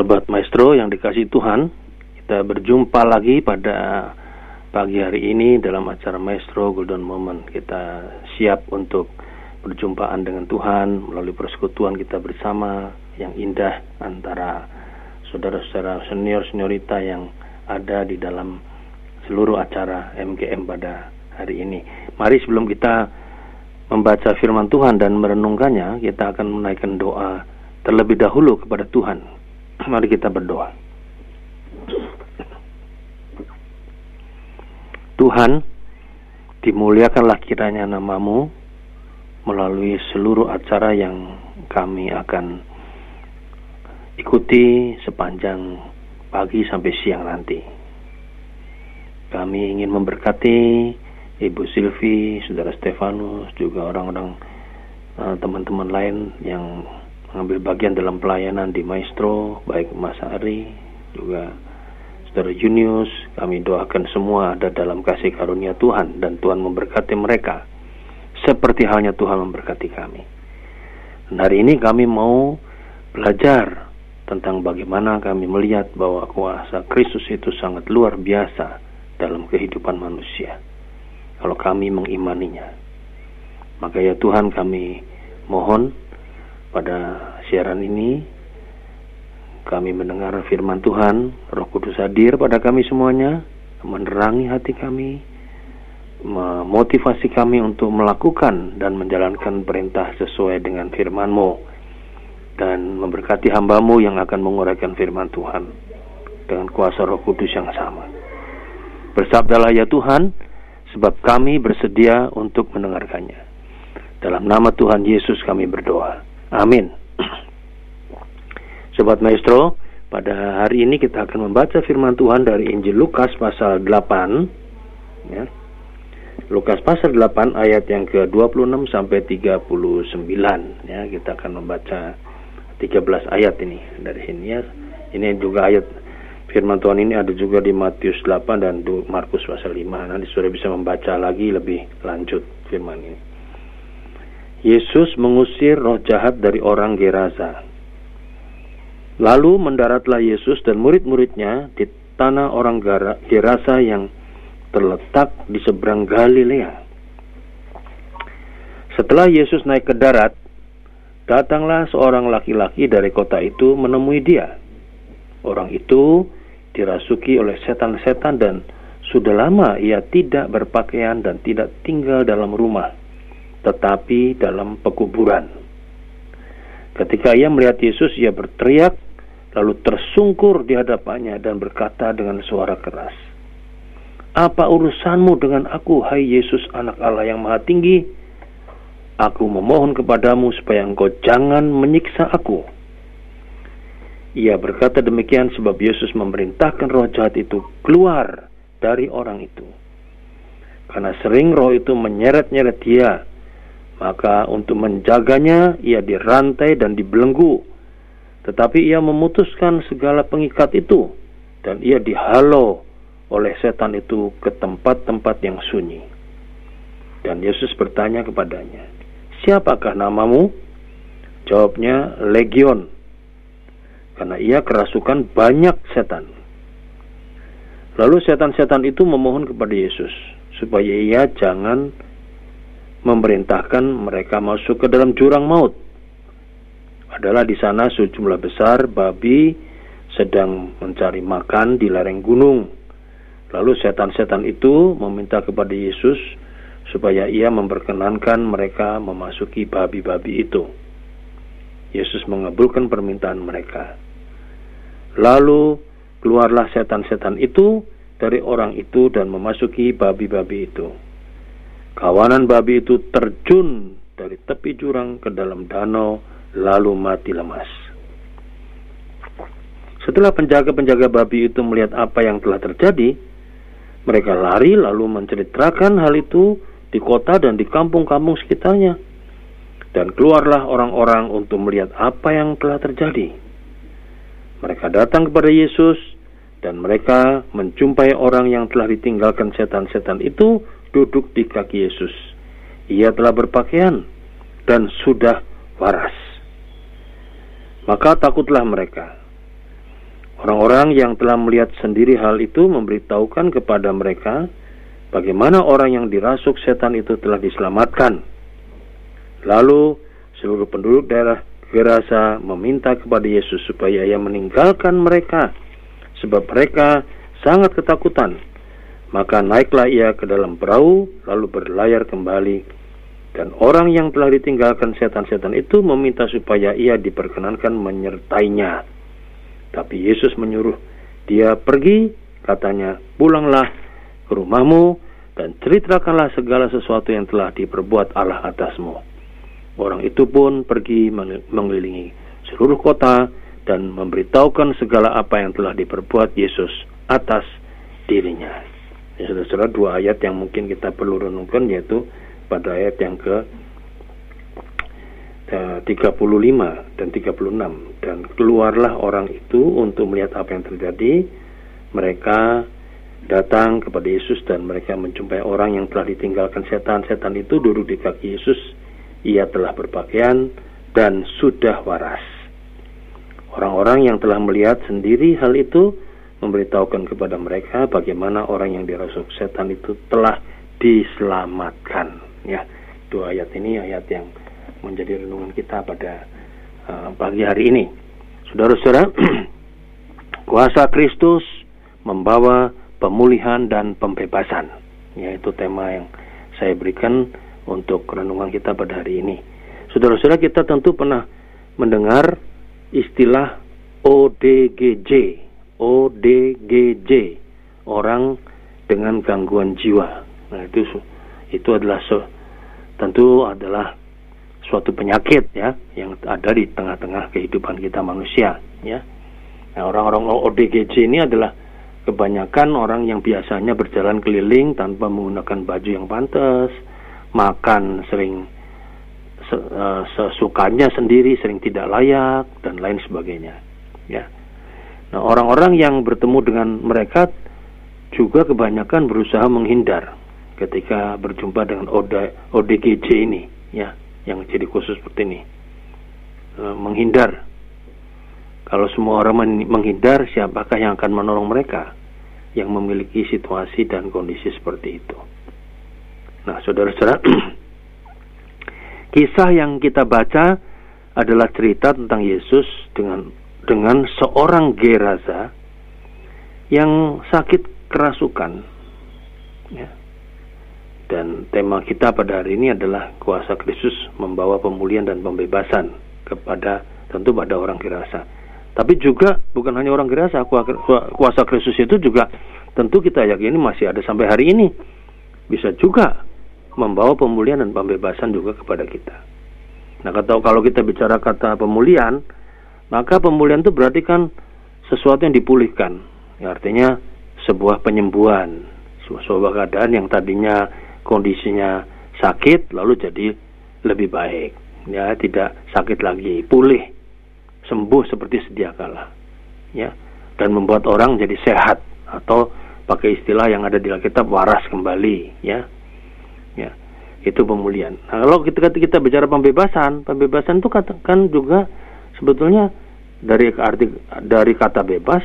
Sobat Maestro yang dikasih Tuhan, kita berjumpa lagi pada pagi hari ini dalam acara Maestro Golden Moment. Kita siap untuk berjumpaan dengan Tuhan melalui persekutuan kita bersama yang indah antara saudara-saudara senior-seniorita yang ada di dalam seluruh acara MGM pada hari ini. Mari sebelum kita membaca firman Tuhan dan merenungkannya, kita akan menaikkan doa terlebih dahulu kepada Tuhan Mari kita berdoa. Tuhan, dimuliakanlah kiranya namamu melalui seluruh acara yang kami akan ikuti sepanjang pagi sampai siang nanti. Kami ingin memberkati Ibu Silvi, Saudara Stefanus, juga orang-orang uh, teman-teman lain yang mengambil bagian dalam pelayanan di Maestro, baik Mas Ari, juga Saudara Junius, kami doakan semua ada dalam kasih karunia Tuhan dan Tuhan memberkati mereka seperti halnya Tuhan memberkati kami. Dan hari ini kami mau belajar tentang bagaimana kami melihat bahwa kuasa Kristus itu sangat luar biasa dalam kehidupan manusia. Kalau kami mengimaninya, maka ya Tuhan kami mohon pada siaran ini kami mendengar firman Tuhan, Roh Kudus hadir pada kami semuanya, menerangi hati kami, memotivasi kami untuk melakukan dan menjalankan perintah sesuai dengan firman-Mu dan memberkati hambamu yang akan menguraikan firman Tuhan dengan kuasa Roh Kudus yang sama. Bersabdalah ya Tuhan, sebab kami bersedia untuk mendengarkannya. Dalam nama Tuhan Yesus kami berdoa. Amin. Sobat Maestro, pada hari ini kita akan membaca firman Tuhan dari Injil Lukas pasal 8 ya. Lukas pasal 8 ayat yang ke-26 sampai 39 ya. Kita akan membaca 13 ayat ini dari sini ya. Ini juga ayat firman Tuhan ini ada juga di Matius 8 dan Markus pasal 5. Nanti sudah bisa membaca lagi lebih lanjut firman ini. Yesus mengusir roh jahat dari orang Gerasa. Lalu mendaratlah Yesus dan murid-muridnya di tanah orang Gerasa yang terletak di seberang Galilea. Setelah Yesus naik ke darat, datanglah seorang laki-laki dari kota itu menemui dia. Orang itu dirasuki oleh setan-setan dan sudah lama ia tidak berpakaian dan tidak tinggal dalam rumah tetapi dalam pekuburan. Ketika ia melihat Yesus, ia berteriak, lalu tersungkur di hadapannya dan berkata dengan suara keras, Apa urusanmu dengan aku, hai Yesus anak Allah yang maha tinggi? Aku memohon kepadamu supaya engkau jangan menyiksa aku. Ia berkata demikian sebab Yesus memerintahkan roh jahat itu keluar dari orang itu. Karena sering roh itu menyeret-nyeret dia maka untuk menjaganya ia dirantai dan dibelenggu. Tetapi ia memutuskan segala pengikat itu dan ia dihalau oleh setan itu ke tempat-tempat yang sunyi. Dan Yesus bertanya kepadanya, "Siapakah namamu?" Jawabnya, "Legion." Karena ia kerasukan banyak setan. Lalu setan-setan itu memohon kepada Yesus supaya ia jangan memerintahkan mereka masuk ke dalam jurang maut. Adalah di sana sejumlah besar babi sedang mencari makan di lereng gunung. Lalu setan-setan itu meminta kepada Yesus supaya ia memperkenankan mereka memasuki babi-babi itu. Yesus mengabulkan permintaan mereka. Lalu keluarlah setan-setan itu dari orang itu dan memasuki babi-babi itu. Kawanan babi itu terjun dari tepi jurang ke dalam danau lalu mati lemas. Setelah penjaga-penjaga babi itu melihat apa yang telah terjadi, mereka lari lalu menceritakan hal itu di kota dan di kampung-kampung sekitarnya. Dan keluarlah orang-orang untuk melihat apa yang telah terjadi. Mereka datang kepada Yesus dan mereka menjumpai orang yang telah ditinggalkan setan-setan itu duduk di kaki Yesus. Ia telah berpakaian dan sudah waras. Maka takutlah mereka. Orang-orang yang telah melihat sendiri hal itu memberitahukan kepada mereka bagaimana orang yang dirasuk setan itu telah diselamatkan. Lalu seluruh penduduk daerah Gerasa meminta kepada Yesus supaya ia meninggalkan mereka sebab mereka sangat ketakutan. Maka naiklah ia ke dalam perahu lalu berlayar kembali dan orang yang telah ditinggalkan setan-setan itu meminta supaya ia diperkenankan menyertainya. Tapi Yesus menyuruh dia pergi, katanya, pulanglah ke rumahmu dan ceritakanlah segala sesuatu yang telah diperbuat Allah atasmu. Orang itu pun pergi mengelilingi seluruh kota dan memberitahukan segala apa yang telah diperbuat Yesus atas dirinya. Ya, saudara-saudara, dua ayat yang mungkin kita perlu renungkan yaitu pada ayat yang ke 35 eh, dan 36 dan keluarlah orang itu untuk melihat apa yang terjadi. Mereka datang kepada Yesus dan mereka menjumpai orang yang telah ditinggalkan setan. Setan itu duduk di kaki Yesus. Ia telah berpakaian dan sudah waras. Orang-orang yang telah melihat sendiri hal itu memberitahukan kepada mereka bagaimana orang yang dirasuk setan itu telah diselamatkan. Ya dua ayat ini ayat yang menjadi renungan kita pada uh, pagi hari ini. Saudara-saudara kuasa Kristus membawa pemulihan dan pembebasan. Yaitu tema yang saya berikan untuk renungan kita pada hari ini. Saudara-saudara kita tentu pernah mendengar istilah ODGJ ODGJ orang dengan gangguan jiwa nah itu itu adalah tentu adalah suatu penyakit ya yang ada di tengah-tengah kehidupan kita manusia ya. Nah, orang-orang ODGJ ini adalah kebanyakan orang yang biasanya berjalan keliling tanpa menggunakan baju yang pantas, makan sering uh, sesukanya sendiri, sering tidak layak dan lain sebagainya. Ya. Nah, orang-orang yang bertemu dengan mereka juga kebanyakan berusaha menghindar ketika berjumpa dengan ODGJ ini ya yang jadi khusus seperti ini. E, menghindar. Kalau semua orang menghindar siapakah yang akan menolong mereka yang memiliki situasi dan kondisi seperti itu? Nah saudara-saudara kisah yang kita baca adalah cerita tentang Yesus dengan dengan seorang Gerasa yang sakit kerasukan ya dan tema kita pada hari ini adalah kuasa Kristus membawa pemulihan dan pembebasan kepada tentu pada orang Gerasa. Tapi juga bukan hanya orang Gerasa, kuasa Kristus itu juga tentu kita yakini masih ada sampai hari ini. Bisa juga membawa pemulihan dan pembebasan juga kepada kita. Nah, kalau kita bicara kata pemulihan, maka pemulihan itu berarti kan sesuatu yang dipulihkan. Ya, artinya sebuah penyembuhan, sebuah keadaan yang tadinya kondisinya sakit lalu jadi lebih baik. Ya tidak sakit lagi. Pulih. Sembuh seperti sedia kala. Ya dan membuat orang jadi sehat. Atau pakai istilah yang ada di Alkitab waras kembali. Ya ya. Itu pemulihan. Nah, kalau kita kita bicara pembebasan pembebasan itu katakan juga sebetulnya dari arti dari kata bebas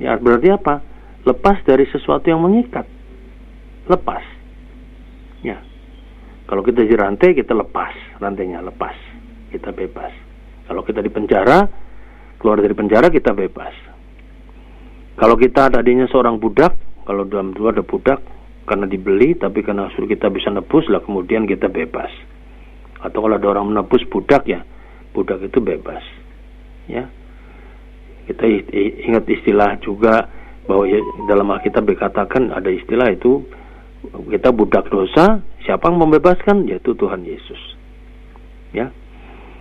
ya berarti apa lepas dari sesuatu yang mengikat lepas Ya. Kalau kita di rantai kita lepas, rantainya lepas. Kita bebas. Kalau kita di penjara, keluar dari penjara kita bebas. Kalau kita tadinya seorang budak, kalau dalam dua ada budak karena dibeli tapi karena suruh kita bisa nebus lah kemudian kita bebas. Atau kalau ada orang menebus budak ya, budak itu bebas. Ya. Kita ingat istilah juga bahwa ya, dalam Alkitab dikatakan ada istilah itu kita budak dosa, siapa yang membebaskan? Yaitu Tuhan Yesus. Ya.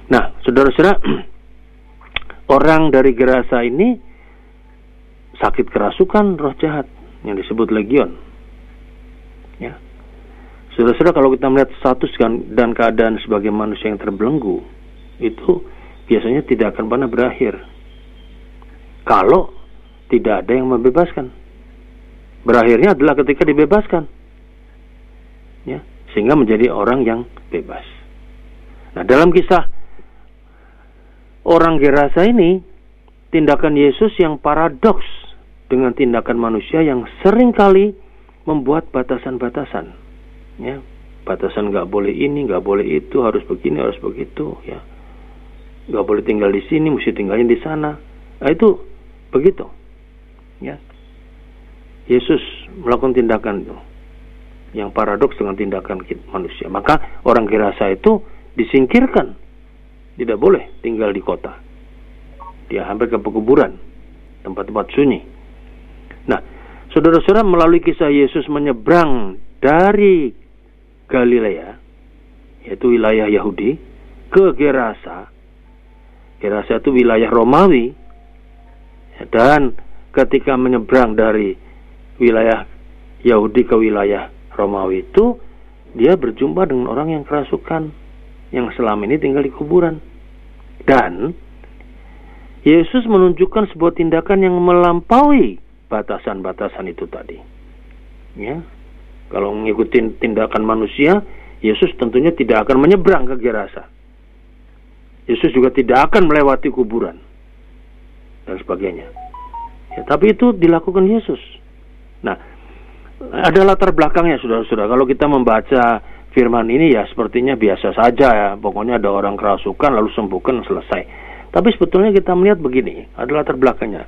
Nah, saudara-saudara, orang dari Gerasa ini sakit kerasukan roh jahat yang disebut legion. Ya. Saudara-saudara, kalau kita melihat status dan keadaan sebagai manusia yang terbelenggu, itu biasanya tidak akan pernah berakhir. Kalau tidak ada yang membebaskan. Berakhirnya adalah ketika dibebaskan ya sehingga menjadi orang yang bebas. Nah dalam kisah orang Gerasa ini tindakan Yesus yang paradoks dengan tindakan manusia yang sering kali membuat batasan-batasan. Ya, batasan nggak boleh ini, nggak boleh itu, harus begini, harus begitu. Ya, nggak boleh tinggal di sini, mesti tinggalnya di sana. Nah, itu begitu. Ya, Yesus melakukan tindakan itu yang paradoks dengan tindakan manusia. Maka orang Gerasa itu disingkirkan, tidak boleh tinggal di kota. Dia hampir ke pekuburan, tempat-tempat sunyi. Nah, saudara-saudara melalui kisah Yesus menyeberang dari Galilea, yaitu wilayah Yahudi, ke Gerasa. Gerasa itu wilayah Romawi. Dan ketika menyeberang dari wilayah Yahudi ke wilayah Romawi itu, dia berjumpa dengan orang yang kerasukan, yang selama ini tinggal di kuburan. Dan Yesus menunjukkan sebuah tindakan yang melampaui batasan-batasan itu tadi. Ya. Kalau mengikuti tindakan manusia, Yesus tentunya tidak akan menyeberang ke Gerasa. Yesus juga tidak akan melewati kuburan dan sebagainya. Ya, tapi itu dilakukan Yesus. Nah, ada latar belakangnya saudara-saudara. Kalau kita membaca firman ini ya sepertinya biasa saja ya. Pokoknya ada orang kerasukan lalu sembuhkan selesai. Tapi sebetulnya kita melihat begini, adalah latar belakangnya.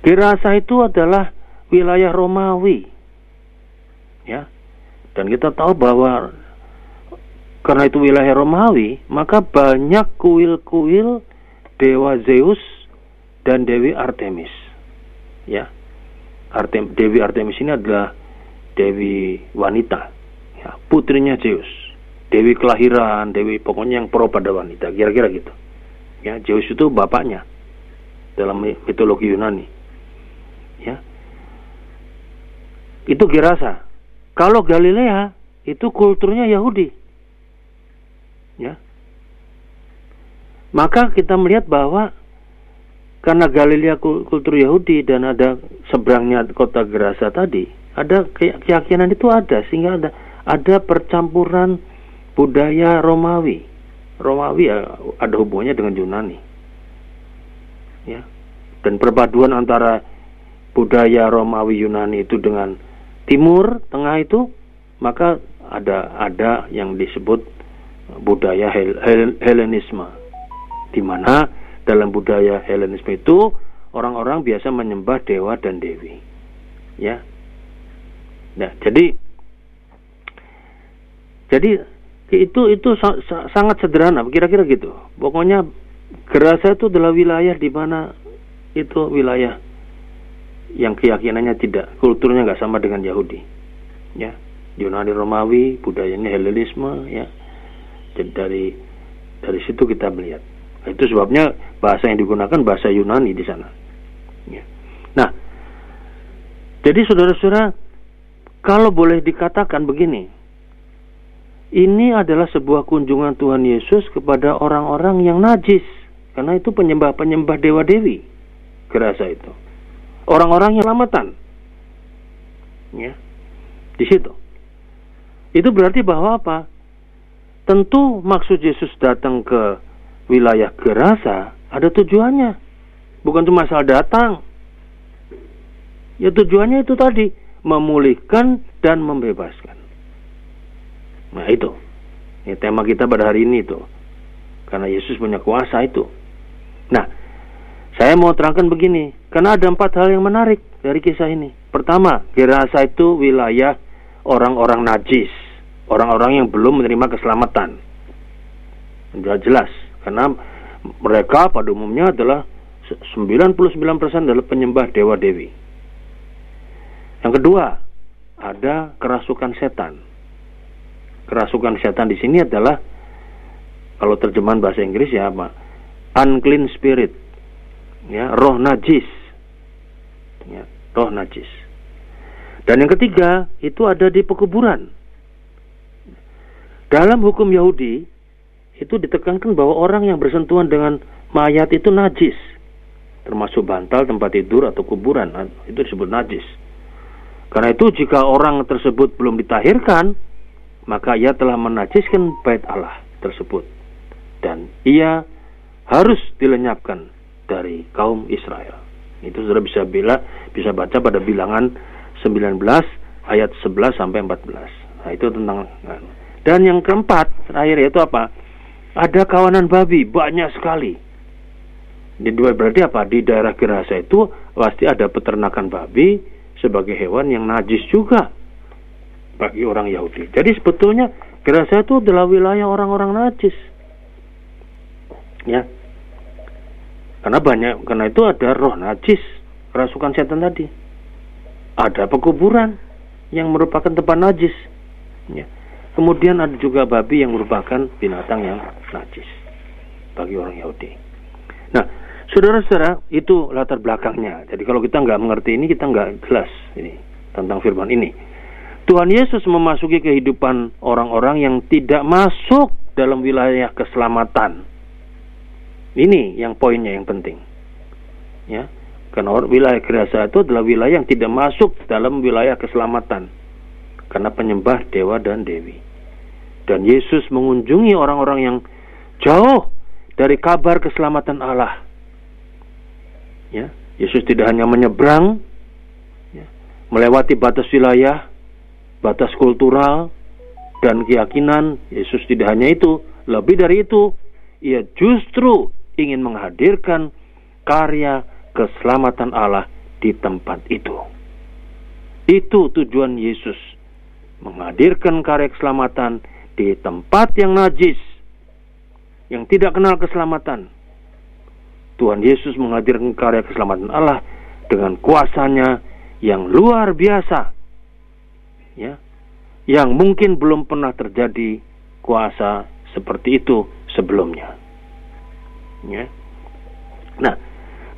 Gerasa itu adalah wilayah Romawi. Ya. Dan kita tahu bahwa karena itu wilayah Romawi, maka banyak kuil-kuil dewa Zeus dan Dewi Artemis. Ya. Artem, Dewi Artemis ini adalah dewi wanita, ya, putrinya Zeus. Dewi kelahiran, dewi pokoknya yang pro pada wanita, kira-kira gitu. Ya, Zeus itu bapaknya dalam mitologi Yunani. Ya. Itu Gerasa. Kalau Galilea itu kulturnya Yahudi. Ya. Maka kita melihat bahwa karena Galilea kultur Yahudi dan ada seberangnya kota Gerasa tadi, ada keyakinan itu ada sehingga ada ada percampuran budaya Romawi Romawi ya ada hubungannya dengan Yunani. Ya. Dan perpaduan antara budaya Romawi Yunani itu dengan timur tengah itu maka ada ada yang disebut budaya Hel Hel Helenisme. Di mana dalam budaya Helenisme itu orang-orang biasa menyembah dewa dan dewi. Ya. Nah jadi jadi itu itu sa sangat sederhana kira-kira gitu. Pokoknya Gerasa itu adalah wilayah di mana itu wilayah yang keyakinannya tidak kulturnya nggak sama dengan Yahudi. Ya. Yunani Romawi budayanya Helenisme ya jadi dari dari situ kita melihat itu sebabnya bahasa yang digunakan bahasa Yunani di sana ya. nah jadi saudara-saudara kalau boleh dikatakan begini ini adalah sebuah kunjungan Tuhan Yesus kepada orang-orang yang najis. Karena itu penyembah-penyembah dewa-dewi. Gerasa itu. Orang-orang yang selamatan. Ya. Di situ. Itu berarti bahwa apa? Tentu maksud Yesus datang ke wilayah Gerasa ada tujuannya. Bukan cuma asal datang. Ya tujuannya itu tadi. Memulihkan dan membebaskan. Nah itu. Ini tema kita pada hari ini itu. Karena Yesus punya kuasa itu. Nah, saya mau terangkan begini. Karena ada empat hal yang menarik dari kisah ini. Pertama, Gerasa itu wilayah orang-orang najis. Orang-orang yang belum menerima keselamatan. Jelas jelas. Karena mereka pada umumnya adalah 99% adalah penyembah dewa-dewi. Yang kedua, ada kerasukan setan kerasukan setan di sini adalah kalau terjemahan bahasa Inggris ya apa? Unclean spirit. Ya, roh najis. Ya, roh najis. Dan yang ketiga itu ada di pekuburan. Dalam hukum Yahudi itu ditekankan bahwa orang yang bersentuhan dengan mayat itu najis. Termasuk bantal, tempat tidur atau kuburan itu disebut najis. Karena itu jika orang tersebut belum ditahirkan, maka ia telah menajiskan bait Allah tersebut dan ia harus dilenyapkan dari kaum Israel. Itu sudah bisa bila bisa baca pada bilangan 19 ayat 11 sampai 14. Nah, itu tentang dan yang keempat terakhir yaitu apa? Ada kawanan babi banyak sekali. Di dua berarti apa? Di daerah Gerasa itu pasti ada peternakan babi sebagai hewan yang najis juga bagi orang Yahudi. Jadi sebetulnya Gerasa itu adalah wilayah orang-orang najis. Ya. Karena banyak karena itu ada roh najis, kerasukan setan tadi. Ada pekuburan yang merupakan tempat najis. Ya. Kemudian ada juga babi yang merupakan binatang yang najis bagi orang Yahudi. Nah, saudara-saudara, itu latar belakangnya. Jadi kalau kita nggak mengerti ini, kita nggak jelas ini tentang firman ini. Tuhan Yesus memasuki kehidupan orang-orang yang tidak masuk dalam wilayah keselamatan. Ini yang poinnya yang penting. Ya, karena wilayah gerasa itu adalah wilayah yang tidak masuk dalam wilayah keselamatan karena penyembah dewa dan dewi. Dan Yesus mengunjungi orang-orang yang jauh dari kabar keselamatan Allah. Ya, Yesus tidak hanya menyeberang, ya, melewati batas wilayah, batas kultural, dan keyakinan. Yesus tidak hanya itu, lebih dari itu, ia justru ingin menghadirkan karya keselamatan Allah di tempat itu. Itu tujuan Yesus menghadirkan karya keselamatan di tempat yang najis, yang tidak kenal keselamatan. Tuhan Yesus menghadirkan karya keselamatan Allah dengan kuasanya yang luar biasa. Ya. Yang mungkin belum pernah terjadi kuasa seperti itu sebelumnya. Ya. Nah,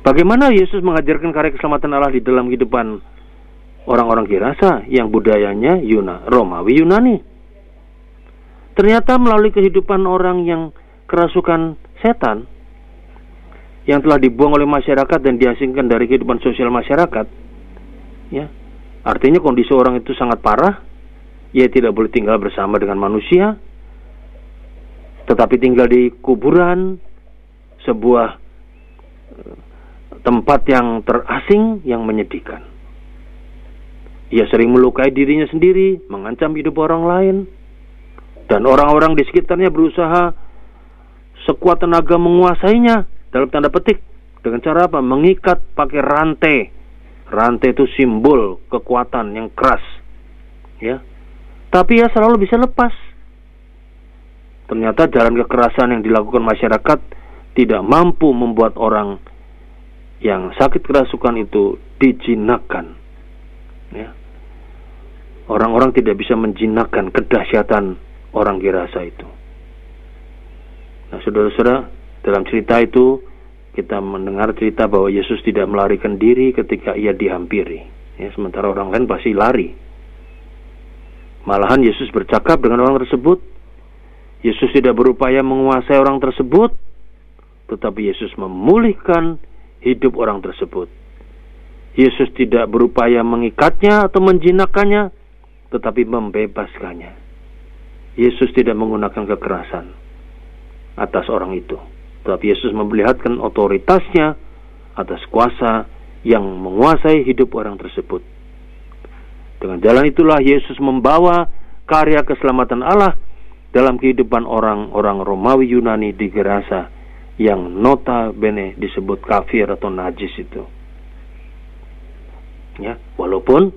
bagaimana Yesus menghadirkan karya keselamatan Allah di dalam kehidupan orang-orang Kirasa yang budayanya Yuna, Romawi Yunani. Ternyata melalui kehidupan orang yang kerasukan setan yang telah dibuang oleh masyarakat dan diasingkan dari kehidupan sosial masyarakat, ya, artinya kondisi orang itu sangat parah, ia tidak boleh tinggal bersama dengan manusia, tetapi tinggal di kuburan, sebuah eh, tempat yang terasing yang menyedihkan. Ia sering melukai dirinya sendiri, mengancam hidup orang lain, dan orang-orang di sekitarnya berusaha sekuat tenaga menguasainya dalam tanda petik dengan cara apa? Mengikat pakai rantai. Rantai itu simbol kekuatan yang keras. Ya. Tapi ya selalu bisa lepas. Ternyata jalan kekerasan yang dilakukan masyarakat tidak mampu membuat orang yang sakit kerasukan itu dijinakkan. Orang-orang tidak bisa menjinakkan kedahsyatan orang Gerasa itu. Nah, saudara-saudara, dalam cerita itu kita mendengar cerita bahwa Yesus tidak melarikan diri ketika ia dihampiri. Ya, sementara orang lain pasti lari. Malahan Yesus bercakap dengan orang tersebut. Yesus tidak berupaya menguasai orang tersebut, tetapi Yesus memulihkan hidup orang tersebut. Yesus tidak berupaya mengikatnya atau menjinakkannya, tetapi membebaskannya. Yesus tidak menggunakan kekerasan atas orang itu, tetapi Yesus memperlihatkan otoritasnya atas kuasa yang menguasai hidup orang tersebut. Dengan jalan itulah Yesus membawa karya keselamatan Allah dalam kehidupan orang-orang Romawi Yunani di Gerasa yang nota bene disebut kafir atau najis itu ya walaupun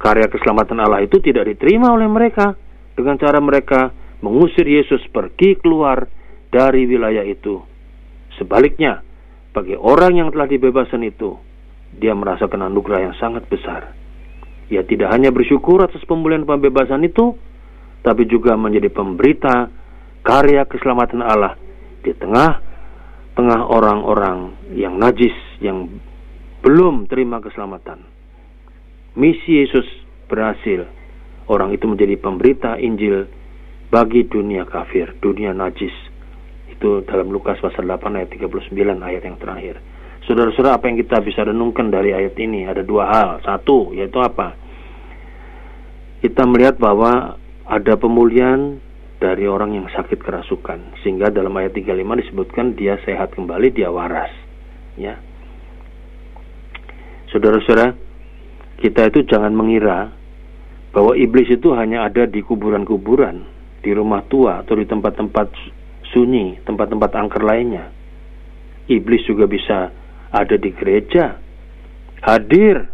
karya keselamatan Allah itu tidak diterima oleh mereka. Dengan cara mereka mengusir Yesus pergi keluar dari wilayah itu. Sebaliknya bagi orang yang telah dibebaskan itu dia merasakan anugerah yang sangat besar. Ia tidak hanya bersyukur atas pemulihan pembebasan itu tapi juga menjadi pemberita karya keselamatan Allah di tengah tengah orang-orang yang najis yang belum terima keselamatan misi Yesus berhasil. Orang itu menjadi pemberita Injil bagi dunia kafir, dunia najis. Itu dalam Lukas pasal 8 ayat 39 ayat yang terakhir. Saudara-saudara, apa yang kita bisa renungkan dari ayat ini? Ada dua hal. Satu, yaitu apa? Kita melihat bahwa ada pemulihan dari orang yang sakit kerasukan. Sehingga dalam ayat 35 disebutkan dia sehat kembali, dia waras. ya. Saudara-saudara, kita itu jangan mengira bahwa iblis itu hanya ada di kuburan-kuburan, di rumah tua atau di tempat-tempat sunyi, tempat-tempat angker lainnya. Iblis juga bisa ada di gereja, hadir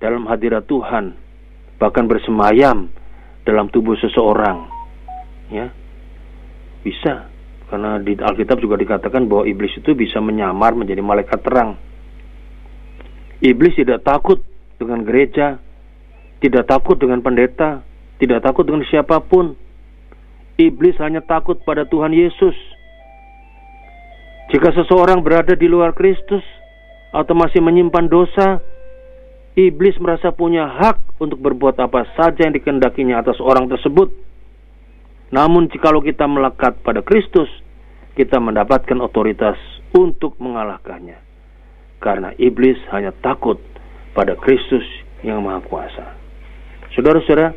dalam hadirat Tuhan, bahkan bersemayam dalam tubuh seseorang. Ya. Bisa. Karena di Alkitab juga dikatakan bahwa iblis itu bisa menyamar menjadi malaikat terang. Iblis tidak takut dengan gereja, tidak takut dengan pendeta, tidak takut dengan siapa pun. Iblis hanya takut pada Tuhan Yesus. Jika seseorang berada di luar Kristus atau masih menyimpan dosa, iblis merasa punya hak untuk berbuat apa saja yang dikendakinya atas orang tersebut namun jikalau kita melekat pada Kristus, kita mendapatkan otoritas untuk mengalahkannya. Karena iblis hanya takut pada Kristus yang Maha Kuasa. Saudara-saudara,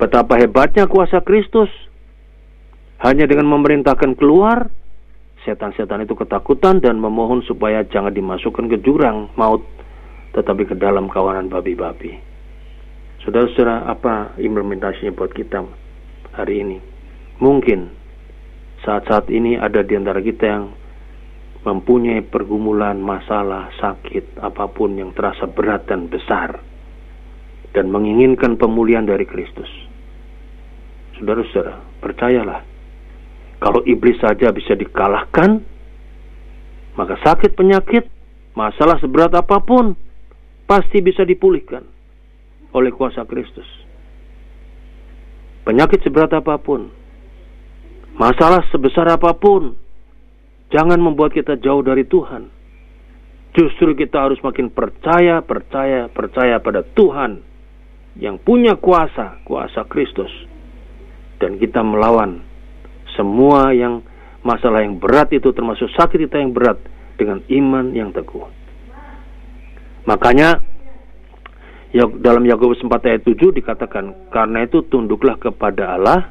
betapa hebatnya kuasa Kristus. Hanya dengan memerintahkan keluar, setan-setan itu ketakutan dan memohon supaya jangan dimasukkan ke jurang maut, tetapi ke dalam kawanan babi-babi. Saudara-saudara, apa implementasinya buat kita hari ini? Mungkin saat-saat ini ada di antara kita yang mempunyai pergumulan, masalah, sakit, apa pun yang terasa berat dan besar, dan menginginkan pemulihan dari Kristus. Saudara-saudara, percayalah, kalau iblis saja bisa dikalahkan, maka sakit penyakit, masalah seberat apa pun, pasti bisa dipulihkan oleh kuasa Kristus. Penyakit seberat apa pun, Masalah sebesar apa pun, jangan membuat kita jauh dari Tuhan. Justru kita harus makin percaya, percaya, percaya pada Tuhan yang punya kuasa, kuasa Kristus. Dan kita melawan semua yang masalah yang berat itu termasuk sakit kita yang berat dengan iman yang teguh. Makanya ya, dalam Yakobus 4 ayat 7 dikatakan, karena itu tunduklah kepada Allah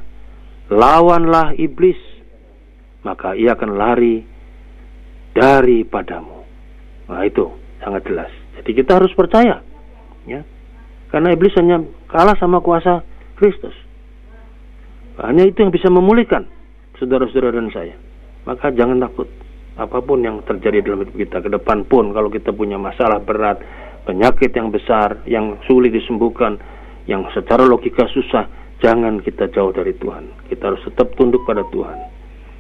lawanlah iblis, maka ia akan lari daripadamu. Nah itu sangat jelas. Jadi kita harus percaya, ya, karena iblis hanya kalah sama kuasa Kristus. Hanya itu yang bisa memulihkan saudara-saudara dan saya. Maka jangan takut apa pun yang terjadi dalam hidup kita ke depan pun kalau kita punya masalah berat, penyakit yang besar, yang sulit disembuhkan, yang secara logika susah, Jangan kita jauh dari Tuhan. Kita harus tetap tunduk pada Tuhan.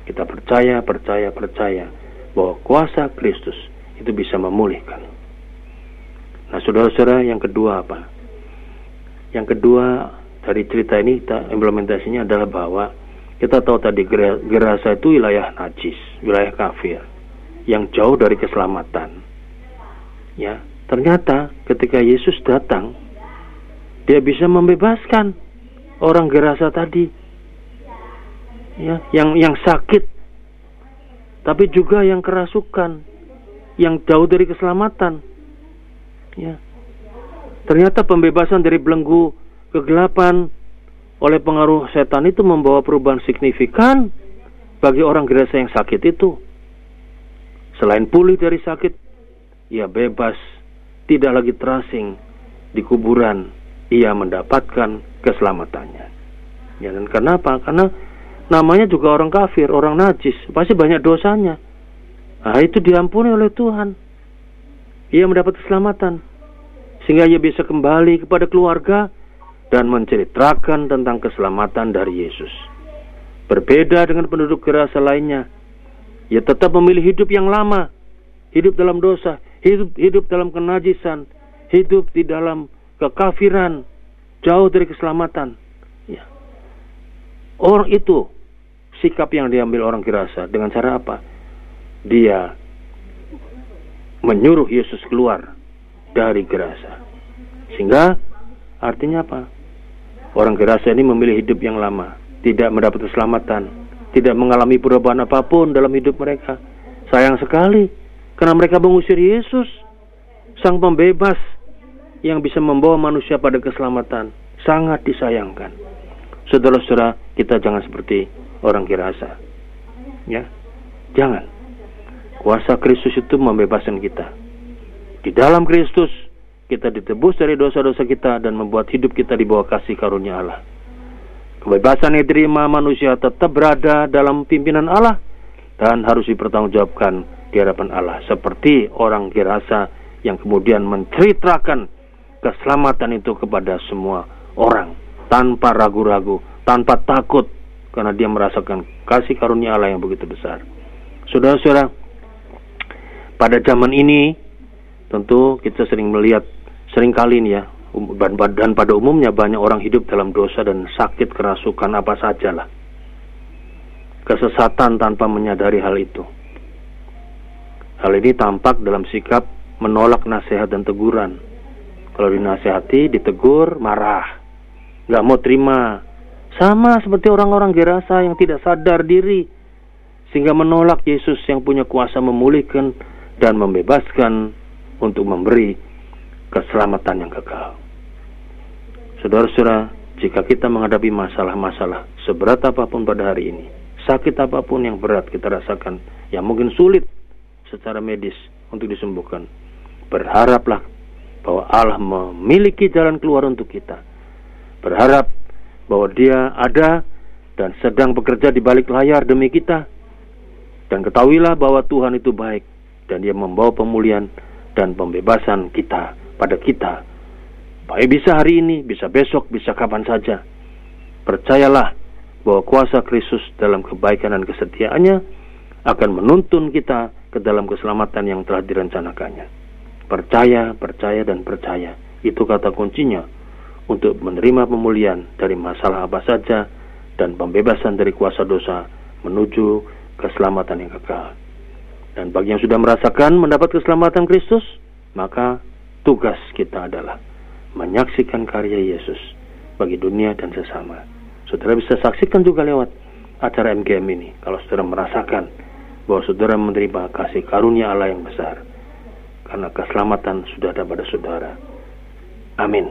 Kita percaya, percaya, percaya bahwa kuasa Kristus itu bisa memulihkan. Nah, saudara-saudara, yang kedua apa? Yang kedua dari cerita ini kita implementasinya adalah bahwa kita tahu tadi Gerasa itu wilayah najis, wilayah kafir yang jauh dari keselamatan. Ya, ternyata ketika Yesus datang, dia bisa membebaskan orang gerasa tadi ya yang yang sakit tapi juga yang kerasukan yang jauh dari keselamatan ya ternyata pembebasan dari belenggu kegelapan oleh pengaruh setan itu membawa perubahan signifikan bagi orang gerasa yang sakit itu selain pulih dari sakit ia bebas tidak lagi terasing di kuburan ia mendapatkan keselamatannya. Ya dan kenapa? Karena namanya juga orang kafir, orang najis, pasti banyak dosanya. Nah, itu diampuni oleh Tuhan. Ia mendapat keselamatan sehingga ia bisa kembali kepada keluarga dan menceritakan tentang keselamatan dari Yesus. Berbeda dengan penduduk gerasa lainnya, ia tetap memilih hidup yang lama, hidup dalam dosa, hidup hidup dalam kenajisan, hidup di dalam kekafiran, jauh dari keselamatan. Ya. Orang itu sikap yang diambil orang Kirasa dengan cara apa? Dia menyuruh Yesus keluar dari Gerasa. Sehingga artinya apa? Orang Gerasa ini memilih hidup yang lama, tidak mendapat keselamatan, tidak mengalami perubahan apa pun dalam hidup mereka. Sayang sekali karena mereka mengusir Yesus, sang pembebas yang bisa membawa manusia pada keselamatan sangat disayangkan. Saudara-saudara, kita jangan seperti orang kirasa. Ya. Jangan. Kuasa Kristus itu membebaskan kita. Di dalam Kristus kita ditebus dari dosa-dosa kita dan membuat hidup kita di bawah kasih karunia Allah. Kebebasan yang diterima manusia tetap berada dalam pimpinan Allah dan harus dipertanggungjawabkan di hadapan Allah. Seperti orang Gerasa yang kemudian menceritakan keselamatan itu kepada semua orang tanpa ragu-ragu, tanpa takut karena dia merasakan kasih karunia Allah yang begitu besar. Saudara-saudara, pada zaman ini tentu kita sering melihat sering kali nih ya Um, dan pada umumnya banyak orang hidup dalam dosa dan sakit kerasukan apa saja lah. Kesesatan tanpa menyadari hal itu. Hal ini tampak dalam sikap menolak nasihat dan teguran. Kalau dinasehati, ditegur, marah. Nggak mau terima. Sama seperti orang-orang Gerasa yang tidak sadar diri. Sehingga menolak Yesus yang punya kuasa memulihkan dan membebaskan untuk memberi keselamatan yang kekal. Saudara-saudara, jika kita menghadapi masalah-masalah seberat apa pun pada hari ini, sakit apa pun yang berat kita rasakan, yang mungkin sulit secara medis untuk disembuhkan, berharaplah bahwa Allah memiliki jalan keluar untuk kita. Berharap bahwa Dia ada dan sedang bekerja di balik layar demi kita. Dan ketahuilah bahwa Tuhan itu baik dan Dia membawa pemulihan dan pembebasan kita pada kita. Baik bisa hari ini, bisa besok, bisa kapan saja. Percayalah bahwa kuasa Kristus dalam kebaikan dan kesetiaannya akan menuntun kita ke dalam keselamatan yang telah direncanakannya. Percaya, percaya, dan percaya. Itu kata kuncinya untuk menerima pemulihan dari masalah apa saja dan pembebasan dari kuasa dosa menuju keselamatan yang kekal. Dan bagi yang sudah merasakan mendapat keselamatan Kristus, maka tugas kita adalah menyaksikan karya Yesus bagi dunia dan sesama. Saudara bisa saksikan juga lewat acara MGM ini kalau saudara merasakan bahwa saudara menerima kasih karunia Allah yang besar karena keselamatan sudah ada pada saudara. Amin.